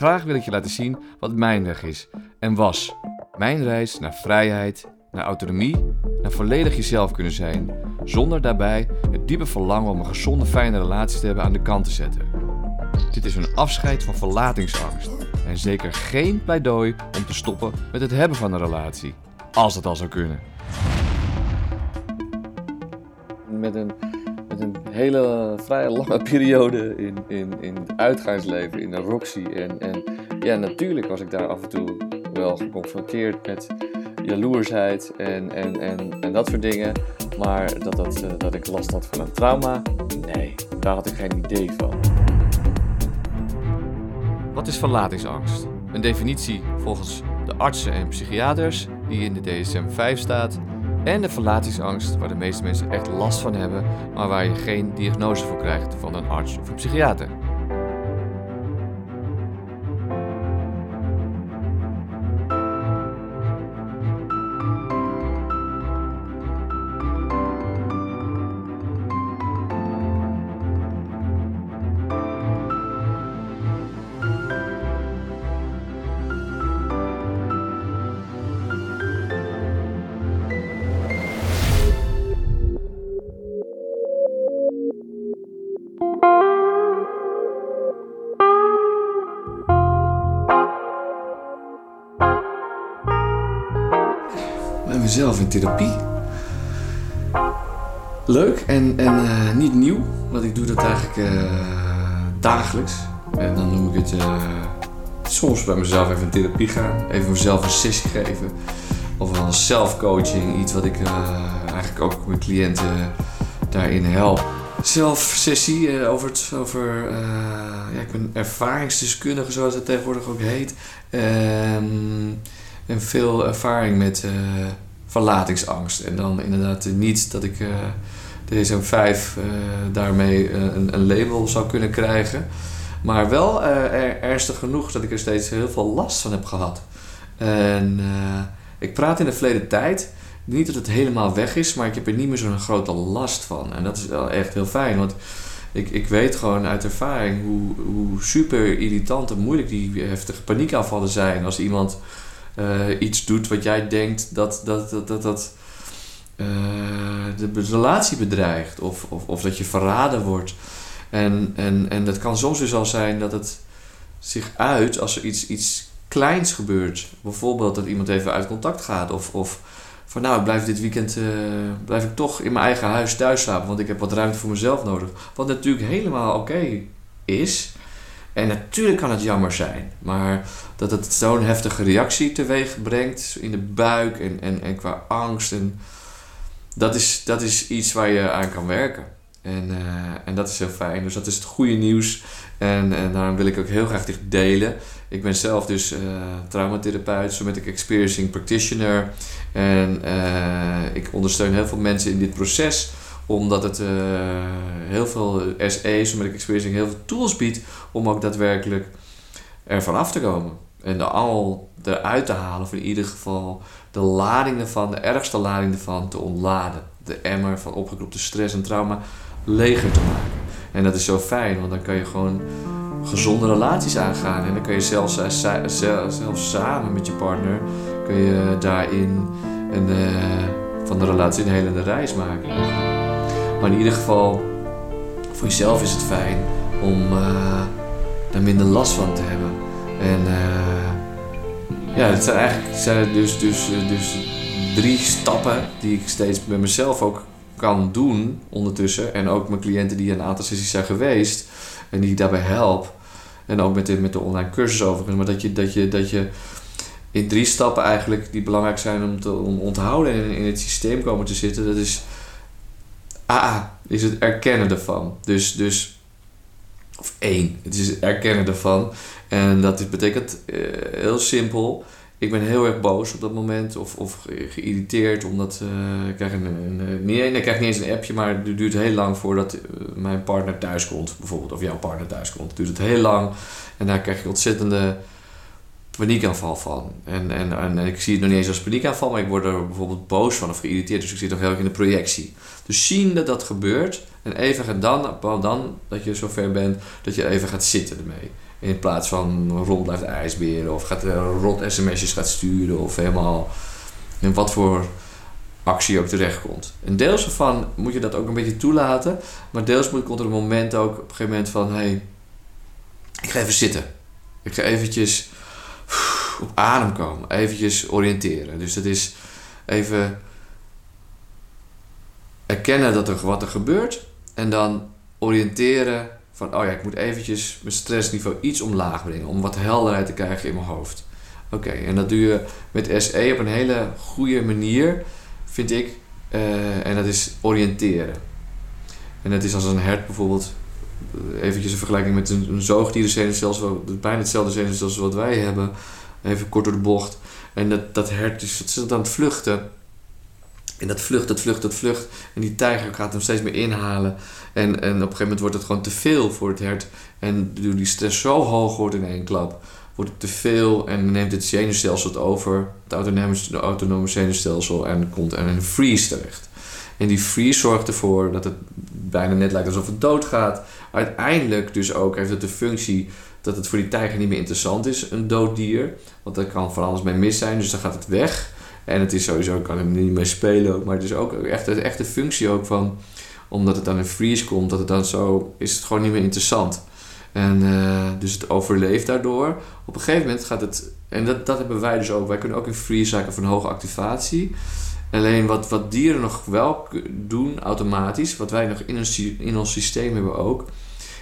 Graag wil ik je laten zien wat mijn weg is en was. Mijn reis naar vrijheid, naar autonomie, naar volledig jezelf kunnen zijn, zonder daarbij het diepe verlangen om een gezonde, fijne relatie te hebben aan de kant te zetten. Dit is een afscheid van verlatingsangst en zeker geen pleidooi om te stoppen met het hebben van een relatie, als het al zou kunnen. Met een hele vrij lange periode in, in, in het uitgaansleven, in de Roxy. En, en ja, natuurlijk was ik daar af en toe wel geconfronteerd met jaloersheid en, en, en, en dat soort dingen. Maar dat, dat, eh, dat ik last had van een trauma, nee, daar had ik geen idee van. Wat is verlatingsangst? Een definitie volgens de artsen en psychiaters die in de DSM-5 staat. En de verlatingsangst waar de meeste mensen echt last van hebben, maar waar je geen diagnose voor krijgt van een arts of een psychiater. Mezelf in therapie. Leuk en, en eh, niet nieuw, want ik doe dat eigenlijk eh, dagelijks. En dan noem ik het eh, soms bij mezelf even in therapie gaan, even mezelf een sessie geven. Of een zelfcoaching, iets wat ik eigenlijk ook mijn cliënten daarin help. Zelfsessie over het, over, ja, ik ben ervaringsdeskundige zoals het tegenwoordig ook heet. Ehm, en veel ervaring met verlatingsangst. En dan inderdaad niet dat ik uh, deze 5 uh, daarmee een, een, label zou kunnen krijgen. Maar wel er, ernstig genoeg dat ik er steeds heel veel last van heb gehad. En ik praat in de verleden tijd. Niet dat het helemaal weg is, maar ik heb er niet meer zo'n grote last van. En dat is wel echt heel fijn. Want ik, ik weet gewoon uit ervaring hoe, hoe super irritant en moeilijk die heftige paniekaanvallen zijn. Als iemand uh, iets doet wat jij denkt dat dat, dat, dat, dat uh, de relatie bedreigt. Of, of, of dat je verraden wordt. En, en, en dat kan soms dus al zijn dat het zich uit als er iets, iets kleins gebeurt. Bijvoorbeeld dat iemand even uit contact gaat. Of, of van nou, ik blijf dit weekend uh, blijf ik toch in mijn eigen huis thuis slapen. Want ik heb wat ruimte voor mezelf nodig. Wat natuurlijk helemaal oké is. En natuurlijk kan het jammer zijn, maar dat het zo'n heftige reactie teweeg brengt in de buik en, en, en qua angst. En dat, is, dat is iets waar je aan kan werken. En, uh, en dat is heel fijn. Dus dat is het goede nieuws. En, en daarom wil ik ook heel graag dit delen. Ik ben zelf dus uh, traumatherapeut, somatic experiencing practitioner. En uh, ik ondersteun heel veel mensen in dit proces omdat het uh, heel veel SE, somatic experiencing, heel veel tools biedt om ook daadwerkelijk ervan af te komen. En er al eruit te halen, of in ieder geval de lading ervan, de ergste lading ervan te ontladen. De emmer van opgekropte stress en trauma leger te maken. En dat is zo fijn, want dan kan je gewoon gezonde relaties aangaan. En dan kun je zelfs, zelfs samen met je partner kun je daarin een, uh, van de relatie een helende reis maken. Maar in ieder geval, voor jezelf is het fijn om uh, daar minder last van te hebben. En uh, ja, het zijn eigenlijk zijn dus, dus, dus drie stappen die ik steeds bij mezelf ook kan doen ondertussen. En ook mijn cliënten die een aantal sessies zijn geweest en die ik daarbij help. En ook met de, met de online cursus overigens. Maar dat je, dat, je, dat je in drie stappen eigenlijk die belangrijk zijn om te om onthouden en in het systeem komen te zitten. Dat is A is het erkennen ervan. Dus, dus of één, het is het erkennen ervan. En dat betekent uh, heel simpel. Ik ben heel erg boos op dat moment of, of geïrriteerd omdat uh, ik krijg een, een, niet, ik krijg niet eens een appje, maar het duurt heel lang voordat uh, mijn partner thuis komt, bijvoorbeeld, of jouw partner thuis komt. Het duurt het heel lang en daar krijg je ontzettende paniekaanval van. En, en, en, ik zie het nog niet eens als paniekaanval, maar ik word er bijvoorbeeld boos van of geïrriteerd. Dus ik zit nog heel erg in de projectie. Dus zien dat dat gebeurt en even gaan dan, dan dat je zover bent dat je even gaat zitten ermee. In plaats van rond blijft ijsberen of gaat uh, rot sms'jes gaat sturen of helemaal in wat voor actie ook terechtkomt. En deels ervan moet je dat ook een beetje toelaten, maar deels moet, komt er een moment ook op een gegeven moment van: hé, hey, ik ga even zitten. Ik ga eventjes op adem komen, eventjes oriënteren. Dus dat is even erkennen dat er wat er gebeurt en dan oriënteren van oh ja, ik moet eventjes mijn stressniveau iets omlaag brengen om wat helderheid te krijgen in mijn hoofd. Oké, en dat doe je met SE op een hele goede manier, vind ik. Uh, en dat is oriënteren. En dat is als een hert bijvoorbeeld, eh, eventjes een vergelijking met een, een zoogdierenzenuwstelsel, bijna hetzelfde zenuwstelsel wat wij hebben, even kort door de bocht. En dat, dat hert is, zit aan het vluchten. En dat vlucht, dat vlucht, dat vlucht. En die tijger gaat hem steeds meer inhalen. En, en op een gegeven moment wordt het gewoon te veel voor het hert. En door die stress zo hoog wordt in één klap, wordt het te veel en neemt het zenuwstelsel het over, het autonome, autonome zenuwstelsel, en komt er een freeze terecht. En die freeze zorgt ervoor dat het bijna net lijkt alsof het doodgaat. Uiteindelijk dus ook heeft het de functie dat het voor die tijger niet meer interessant is, een dood dier. Want daar kan van alles mee mis zijn, dus dan gaat het weg. En het is sowieso, kan er niet mee spelen ook. Maar het is ook echt, de functie ook van, omdat het dan in freeze komt, dat het dan zo, is het gewoon niet meer interessant. En uh, dus het overleeft daardoor. Op een gegeven moment gaat het, en dat, dat hebben wij dus ook. Wij kunnen ook in freeze zaken van hoge activatie. Alleen wat, wat dieren nog wel doen automatisch, wat wij nog in, een, in ons systeem hebben ook,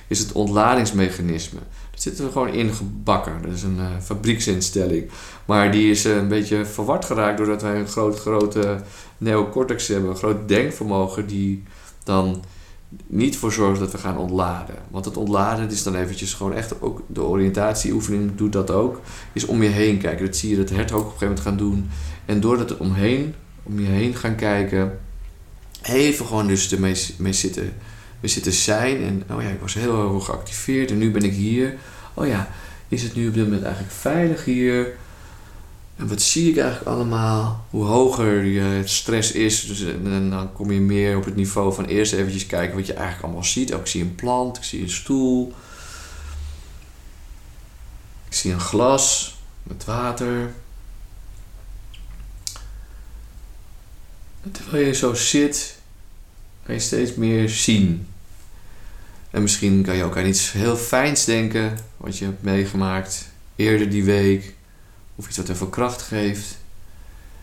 is het ontladingsmechanisme. Dat zitten we gewoon ingebakken. Dat is een uh, fabrieksinstelling. Maar die is uh, een beetje verward geraakt doordat wij een groot, grote neocortex hebben. Een groot denkvermogen die dan niet voor zorgt dat we gaan ontladen. Want het ontladen is dan eventjes gewoon echt ook de oriëntatieoefening doet dat ook. Is om je heen kijken. Dat zie je het hert ook op een gegeven moment gaan doen. En doordat het omheen, om je heen gaan kijken. Even gewoon dus ermee mee zitten we zitten zijn en oh ja, ik was heel hoog geactiveerd en nu ben ik hier. Oh ja, is het nu op dit moment eigenlijk veilig hier? En wat zie ik eigenlijk allemaal? Hoe hoger je stress is, dus, en dan kom je meer op het niveau van eerst eventjes kijken wat je eigenlijk allemaal ziet. Oh, ik zie een plant, ik zie een stoel. Ik zie een glas met water. En terwijl je zo zit, kan je steeds meer zien. En misschien kan je ook aan iets heel fijns denken, wat je hebt meegemaakt eerder die week, of iets wat veel kracht geeft.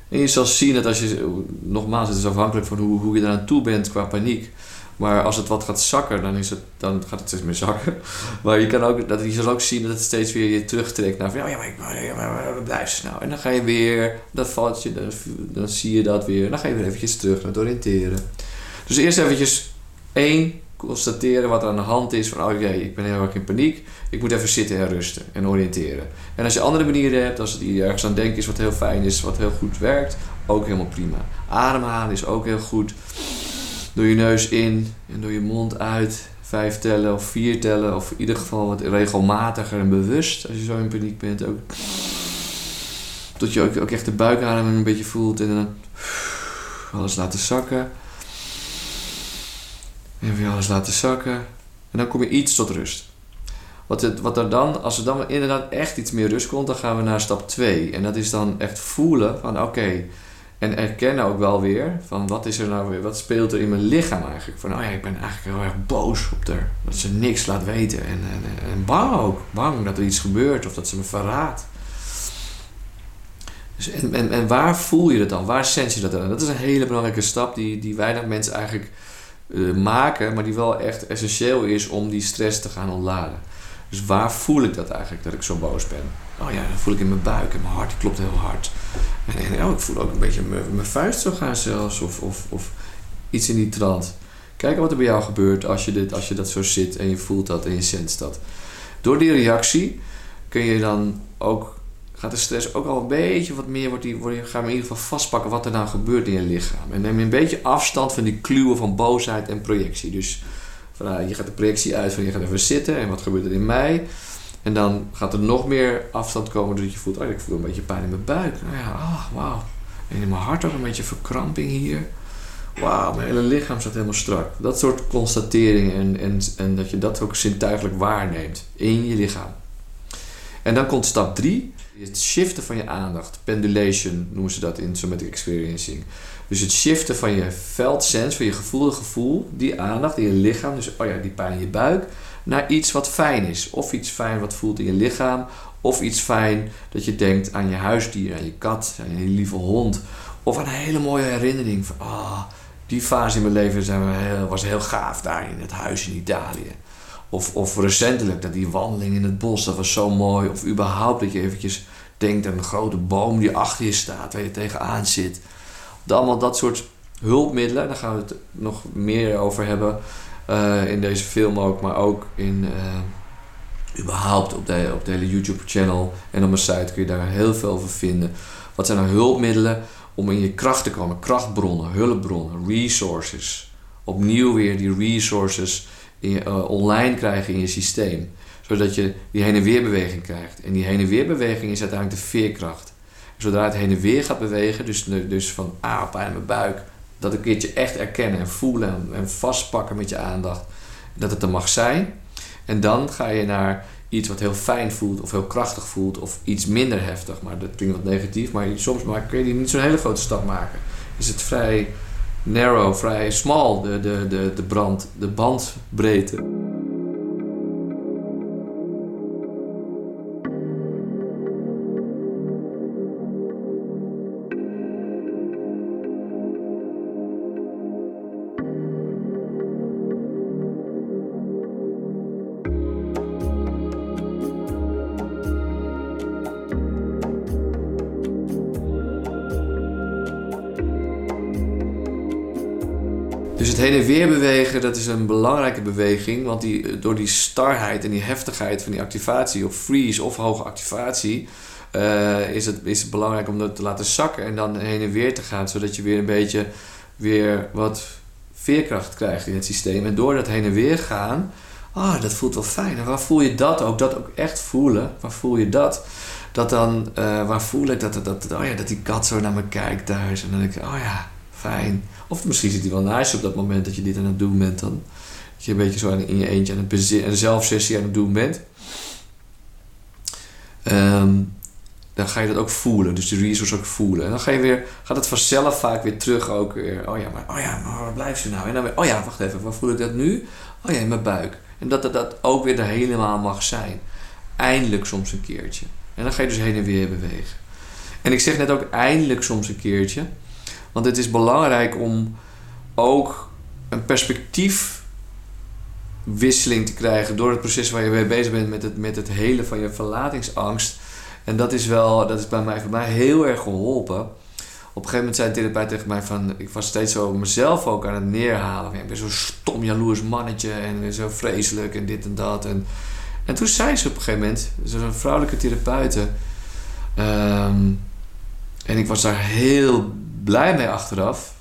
En je zal zien dat als je, nogmaals, het is afhankelijk van hoe, hoe je eraan toe bent qua paniek. Maar als het wat gaat zakken, dan, is het, dan gaat het steeds meer zakken. Maar je, kan ook, dat, je zal ook zien dat het steeds weer je terugtrekt naar van, ja, maar, ik, ja, maar blijf snel. En dan ga je weer, dat valt je, dan, dan zie je dat weer. Dan ga je weer eventjes terug naar het oriënteren. Dus eerst eventjes één, constateren wat er aan de hand is. Van, oh jee, ik ben heel erg in paniek. Ik moet even zitten en rusten en oriënteren. En als je andere manieren hebt, als het ergens aan denken is wat heel fijn is, wat heel goed werkt, ook helemaal prima. Ademhalen is ook heel goed. Door je neus in en door je mond uit. Vijf tellen of vier tellen. Of in ieder geval wat regelmatiger en bewust als je zo in paniek bent. Ook. Tot je ook, ook echt de buikademing een beetje voelt. En dan alles laten zakken. Even alles laten zakken. En dan kom je iets tot rust. Wat, het, wat er dan, als er dan inderdaad echt iets meer rust komt, dan gaan we naar stap 2. En dat is dan echt voelen van oké. en erkennen ook wel weer van wat is er nou weer, wat speelt er in mijn lichaam eigenlijk. Van oh ja, ik ben eigenlijk heel erg boos op haar. Dat ze niks laat weten. En, en, bang ook. Bang dat er iets gebeurt of dat ze me verraadt. Dus en, en, en waar voel je dat dan? Waar sens je dat dan? Dat is een hele belangrijke stap die, die weinig mensen eigenlijk uh, maken, maar die wel echt essentieel is om die stress te gaan ontladen. Dus waar voel ik dat eigenlijk, dat ik zo boos ben? Oh ja, dan voel ik in mijn buik en mijn hart die klopt heel hard. En, en oh, ik voel ook een beetje mijn, mijn vuist zo gaan zelfs, of, of, of iets in die trant. Kijk wat er bij jou gebeurt als je, dit, als je dat zo zit en je voelt dat en je sens dat. Door die reactie kun je dan ook gaat de stress ook al een beetje wat meer, wordt die, wordt, gaan in ieder geval vastpakken wat er nou gebeurt in je lichaam. En neem je een beetje afstand van die kluwen van boosheid en projectie. Dus van, je gaat de projectie uit van je gaat even zitten en wat gebeurt er in mij. En dan gaat er nog meer afstand komen doordat je voelt, oh, ik voel een beetje pijn in mijn buik. Nou ja, oh, wauw. En in mijn hart ook een beetje verkramping hier. Wauw, mijn hele lichaam staat helemaal strak. Dat soort constateringen en, en, en dat je dat ook zintuigelijk waarneemt in je lichaam. En dan komt stap drie, het shiften van je aandacht. Pendulation noemen ze dat in somatic experiencing. Dus het shiften van je veldsens, van je gevoel, gevoel, die aandacht in je lichaam, dus oh ja, die pijn in je buik, naar iets wat fijn is. Of iets fijn wat voelt in je lichaam, of iets fijn dat je denkt aan je huisdier, aan je kat, aan je lieve hond. Of aan een hele mooie herinnering van, ah, die fase in mijn leven was heel gaaf daar in het huis in Italië. Of, of recentelijk, dat die wandeling in het bos, dat was zo mooi. Of überhaupt dat je eventjes denkt aan een grote boom die achter je staat, waar je tegenaan zit. Allemaal dat soort hulpmiddelen, daar gaan we het nog meer over hebben uh, in deze film ook, maar ook in uh, überhaupt op de, op de hele YouTube-channel en op mijn site kun je daar heel veel over vinden. Wat zijn nou hulpmiddelen om in je kracht te komen? Krachtbronnen, hulpbronnen, resources. Opnieuw weer die resources je, uh, online krijgen in je systeem. Zodat je die heen en weer beweging krijgt. En die heen en weer beweging is uiteindelijk de veerkracht. Zodra het heen en weer gaat bewegen, dus, dus van ah, pijn in mijn buik, dat een keertje echt erkennen en voelen en, en vastpakken met je aandacht. Dat het er mag zijn. En dan ga je naar iets wat heel fijn voelt of heel krachtig voelt of iets minder heftig. Maar dat klinkt wat negatief, maar soms kun je niet zo'n hele grote stap maken. Is het vrij narrow, vrij small, de, de, de, de, brand, de bandbreedte. Het heen en weer bewegen, dat is een belangrijke beweging. Want die, door die starheid en die heftigheid van die activatie, of freeze of hoge activatie, uh, is, het, is belangrijk om dat te laten zakken en dan heen en weer te gaan. Zodat je weer een beetje weer wat veerkracht krijgt in het systeem. En door dat heen en weer gaan, ah, dat voelt wel fijn. En waar voel je dat ook? Dat ook echt voelen. Waar voel je dat? Dat dan, uh, waar voel ik dat, dat, dat, oh ja, dat die kat zo naar me kijkt thuis. En dan denk ik, oh ja, Of misschien zit hij wel naast je op dat moment dat je dit aan het doen bent. Dan. Dat je een beetje zo in je eentje aan het een zelfsessie aan het doen bent. Um, dan ga je dat ook voelen. Dus de resource ook voelen. En dan ga je weer, gaat het vanzelf vaak weer terug ook weer. Oh ja, maar, oh ja, maar waar blijft ze nou? En dan weer, oh ja, wacht even, waar voel ik dat nu? Oh ja, in mijn buik. En dat dat, dat ook weer er helemaal mag zijn. Eindelijk soms een keertje. En dan ga je dus heen en weer bewegen. En ik zeg net ook eindelijk soms een keertje. Want het is belangrijk om ook een perspectiefwisseling te krijgen door het proces waar je mee bezig bent met het, met het hele van je verlatingsangst. En dat is wel, dat is bij mij, voor mij heel erg geholpen. Op een gegeven moment zei de therapeut tegen mij van, ik was steeds zo mezelf ook aan het neerhalen. Ik ben zo'n stom jaloers mannetje en zo vreselijk en dit en dat. En, en toen zei ze op een gegeven moment, zo'n vrouwelijke therapeute, um, en ik was daar heel blij mee achteraf.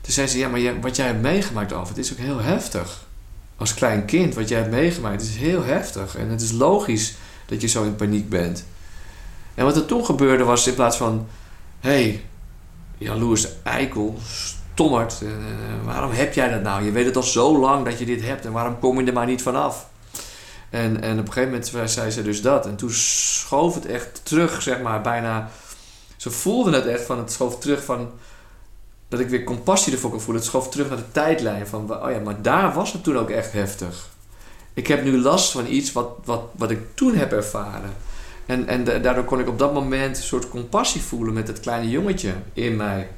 Toen zei ze, ja, maar wat jij hebt meegemaakt het is ook heel heftig. Als klein kind, wat jij hebt meegemaakt, is heel heftig. En het is logisch dat je zo in paniek bent. En wat er toen gebeurde was, in plaats van... Hé, hey, jaloers eikel, stommerd. Uh, waarom heb jij dat nou? Je weet het al zo lang dat je dit hebt. En waarom kom je er maar niet vanaf? En, en op een gegeven moment zei ze dus dat. En toen schoof het echt terug, zeg maar, bijna ze voelden het echt van, het schoof terug van, dat ik weer compassie ervoor kon voelen. Het schoof terug naar de tijdlijn van, oh ja, maar daar was het toen ook echt heftig. Ik heb nu last van iets wat, wat, wat ik toen heb ervaren. En, en daardoor kon ik op dat moment een soort compassie voelen met het kleine jongetje in mij.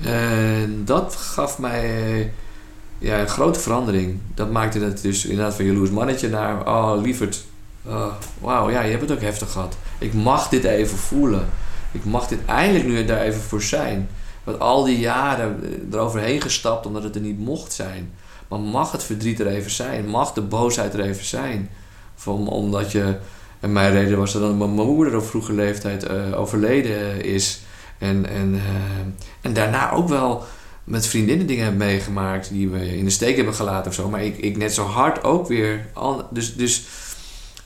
En dat gaf mij ja, een grote verandering. Dat maakte het dus inderdaad van jaloers mannetje naar, oh lieverd, uh, wauw, ja, je hebt het ook heftig gehad. Ik mag dit even voelen. Ik mag dit eindelijk nu daar even voor zijn. Want al die jaren eh, eroverheen gestapt omdat het er niet mocht zijn. Maar mag het verdriet er even zijn? Mag de boosheid er even zijn? Van, omdat je... En mijn reden was dat mijn moeder op vroege leeftijd uh, overleden is. En, en, uh, en daarna ook wel met vriendinnen dingen heb meegemaakt die we in de steek hebben gelaten of zo. Maar ik, ik net zo hard ook weer. Dus, dus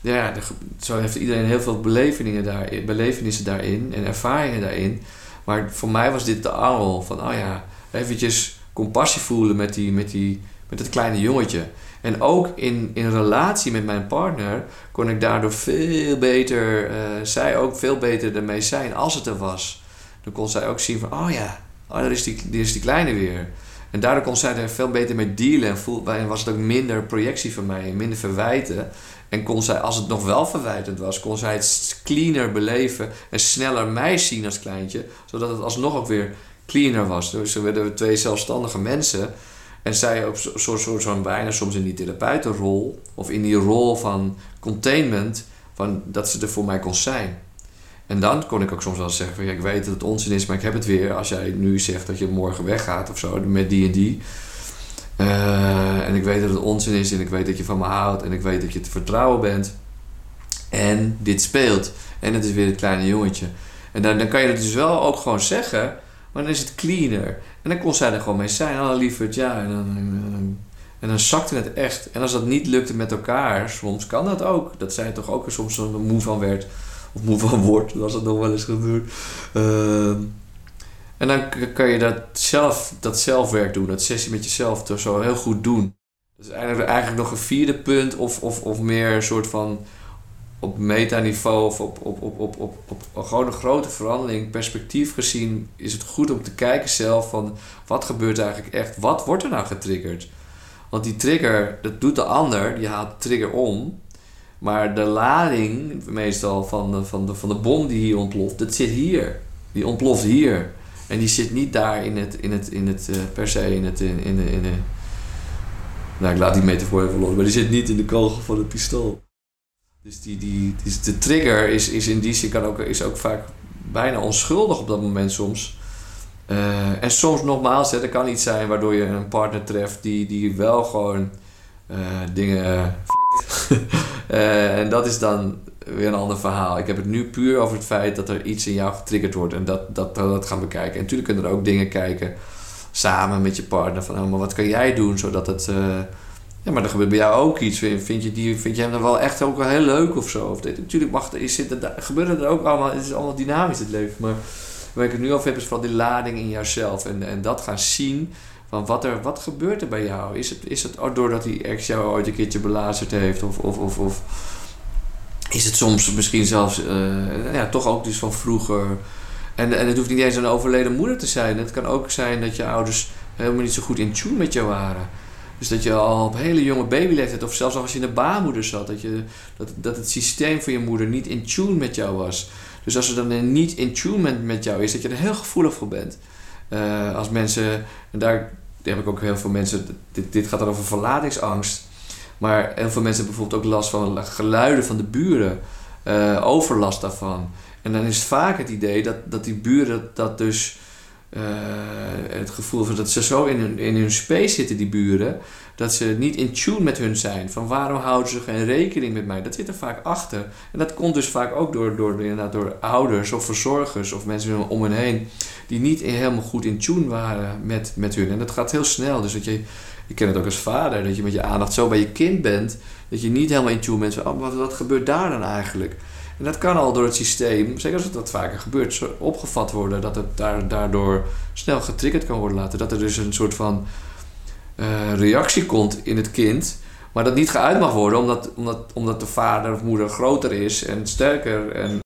ja, zo heeft iedereen heel veel belevenissen, daar, belevenissen daarin en ervaringen daarin. Maar voor mij was dit de angel van, oh ja, eventjes compassie voelen met, die, met, die, met het kleine jongetje. En ook in, in relatie met mijn partner kon ik daardoor veel beter, uh, zij ook veel beter ermee zijn als het er was. Dan kon zij ook zien van, oh ja, oh, daar, is die, daar is die kleine weer. En daardoor kon zij er veel beter mee dealen en, was het ook minder projectie van mij, minder verwijten. En kon zij, als het nog wel verwijtend was, kon zij het cleaner beleven en sneller mij zien als kleintje, zodat het alsnog ook weer cleaner was. Dus we werden twee zelfstandige mensen. En zij op zo'n zo, zo, zo bijna soms in die therapeutenrol of in die rol van containment, van dat ze er voor mij kon zijn. En dan kon ik ook soms wel zeggen van ja, ik weet dat het onzin is, maar ik heb het weer. Als jij nu zegt dat je morgen weggaat of zo met die en die. Uh, en ik weet dat het onzin is en ik weet dat je van me houdt en ik weet dat je te vertrouwen bent. En dit speelt. En het is weer het kleine jongetje. En dan, dan kan je het dus wel ook gewoon zeggen, maar dan is het cleaner. En dan kon zij er gewoon mee zijn. Oh lieverd, ja. En dan, en, en zakte het echt. En als dat niet lukte met elkaar, soms kan dat ook. Dat zij toch ook er soms moe van werd. Of moe van wordt, was het nog wel eens gebeurd. Uh, en dan kan je dat, zelf, dat zelfwerk doen, dat sessie met jezelf toch zo heel goed doen. Dat is eigenlijk, eigenlijk nog een vierde punt, of, of, of meer een soort van op metaniveau of op, op, op, op, op, op gewoon een grote verandering, perspectief gezien, is het goed om te kijken zelf van wat gebeurt eigenlijk echt, wat wordt er nou getriggerd? Want die trigger, dat doet de ander, die haalt de trigger om. Maar de lading, meestal van de, van de, van de bom die hier ontploft, dat zit hier. Die ontploft hier. En die zit niet daar in het, in het, in het uh, per se in het, in, in, in, nou ik laat die metafoor even los, maar die zit niet in de kogel van het pistool. Dus die, die, dus de trigger is, is in die zin kan ook, is ook vaak bijna onschuldig op dat moment soms. Uh, en soms nogmaals, hè, er kan iets zijn waardoor je een partner treft die, die wel gewoon uh, dingen. Uh, en dat is dan weer een ander verhaal. Ik heb het nu puur over het feit dat er iets in jou getriggerd wordt en dat, dat, dat gaan bekijken. En natuurlijk kunnen er ook dingen kijken samen met je partner van, oh, maar wat kan jij doen zodat het ja, maar er gebeurt bij jou ook iets. Vind je, die, vind je hem dan wel echt ook wel heel leuk of zo? Of dit, natuurlijk mag, is, zit er, gebeuren er ook allemaal, het is allemaal dynamisch het leven. Maar waar ik het nu over heb is vooral die lading in jouzelf. En, en dat gaan zien van wat, er, wat gebeurt er bij jou? Is het, is het doordat die ex jou ooit een keertje belazerd heeft? Of, of, of, of is het soms misschien zelfs uh, ja, toch ook dus van vroeger... En, en het hoeft niet eens een overleden moeder te zijn. Het kan ook zijn dat je ouders helemaal niet zo goed in tune met jou waren. Dus dat je al op hele jonge babyleeftijd, of zelfs als je in de baarmoeder zat, dat, je, dat, dat het systeem van je moeder niet in tune met jou was. Dus als er dan niet in tune met jou is, dat je er heel gevoelig voor bent. Uh, als mensen, en daar heb ik ook heel veel mensen, dit, dit gaat dan over verlatingsangst. Maar heel veel mensen hebben bijvoorbeeld ook last van geluiden van de buren, uh, overlast daarvan. En dan is vaak het idee dat, dat die buren dat dus uh, het gevoel van dat ze zo in hun, in hun space zitten, die buren, dat ze niet in tune met hun zijn. Van waarom houden ze geen rekening met mij? Dat zit er vaak achter. En dat komt dus vaak ook door, door, door ouders of verzorgers of mensen om hen heen, die niet helemaal goed in tune waren met, met hun. En dat gaat heel snel. Dus dat je, ik ken het ook als vader, dat je met je aandacht zo bij je kind bent, dat je niet helemaal in tune bent oh, wat, wat gebeurt daar dan eigenlijk? En dat kan al door het systeem, zeker als het wat vaker gebeurt, opgevat worden. Dat het daardoor snel getriggerd kan worden laten. Dat er dus een soort van uh, reactie komt in het kind. Maar dat niet geuit mag worden omdat, omdat, omdat de vader of moeder groter is en sterker en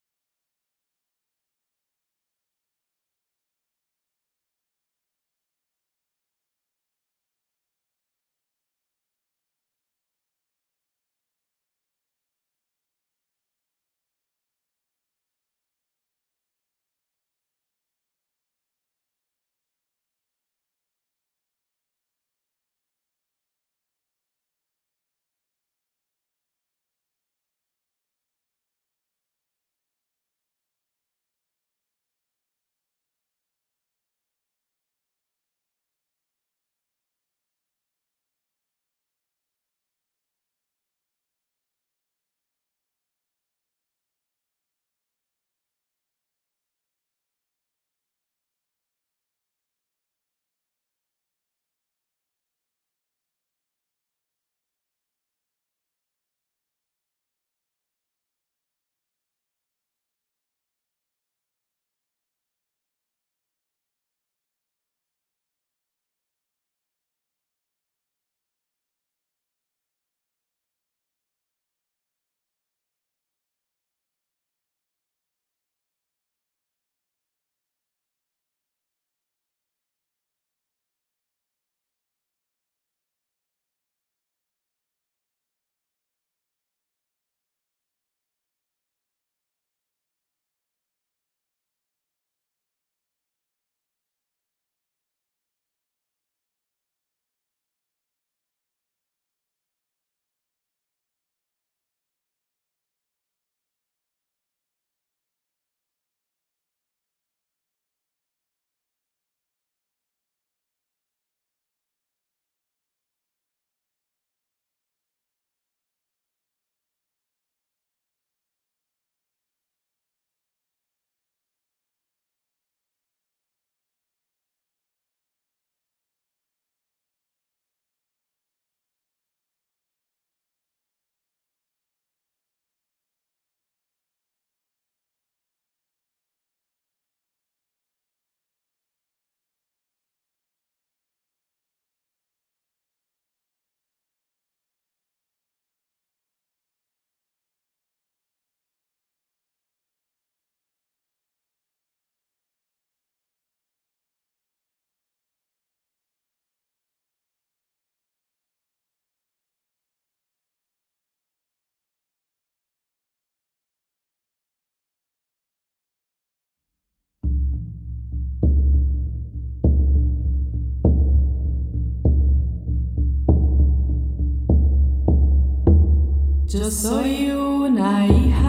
Yo soy una hija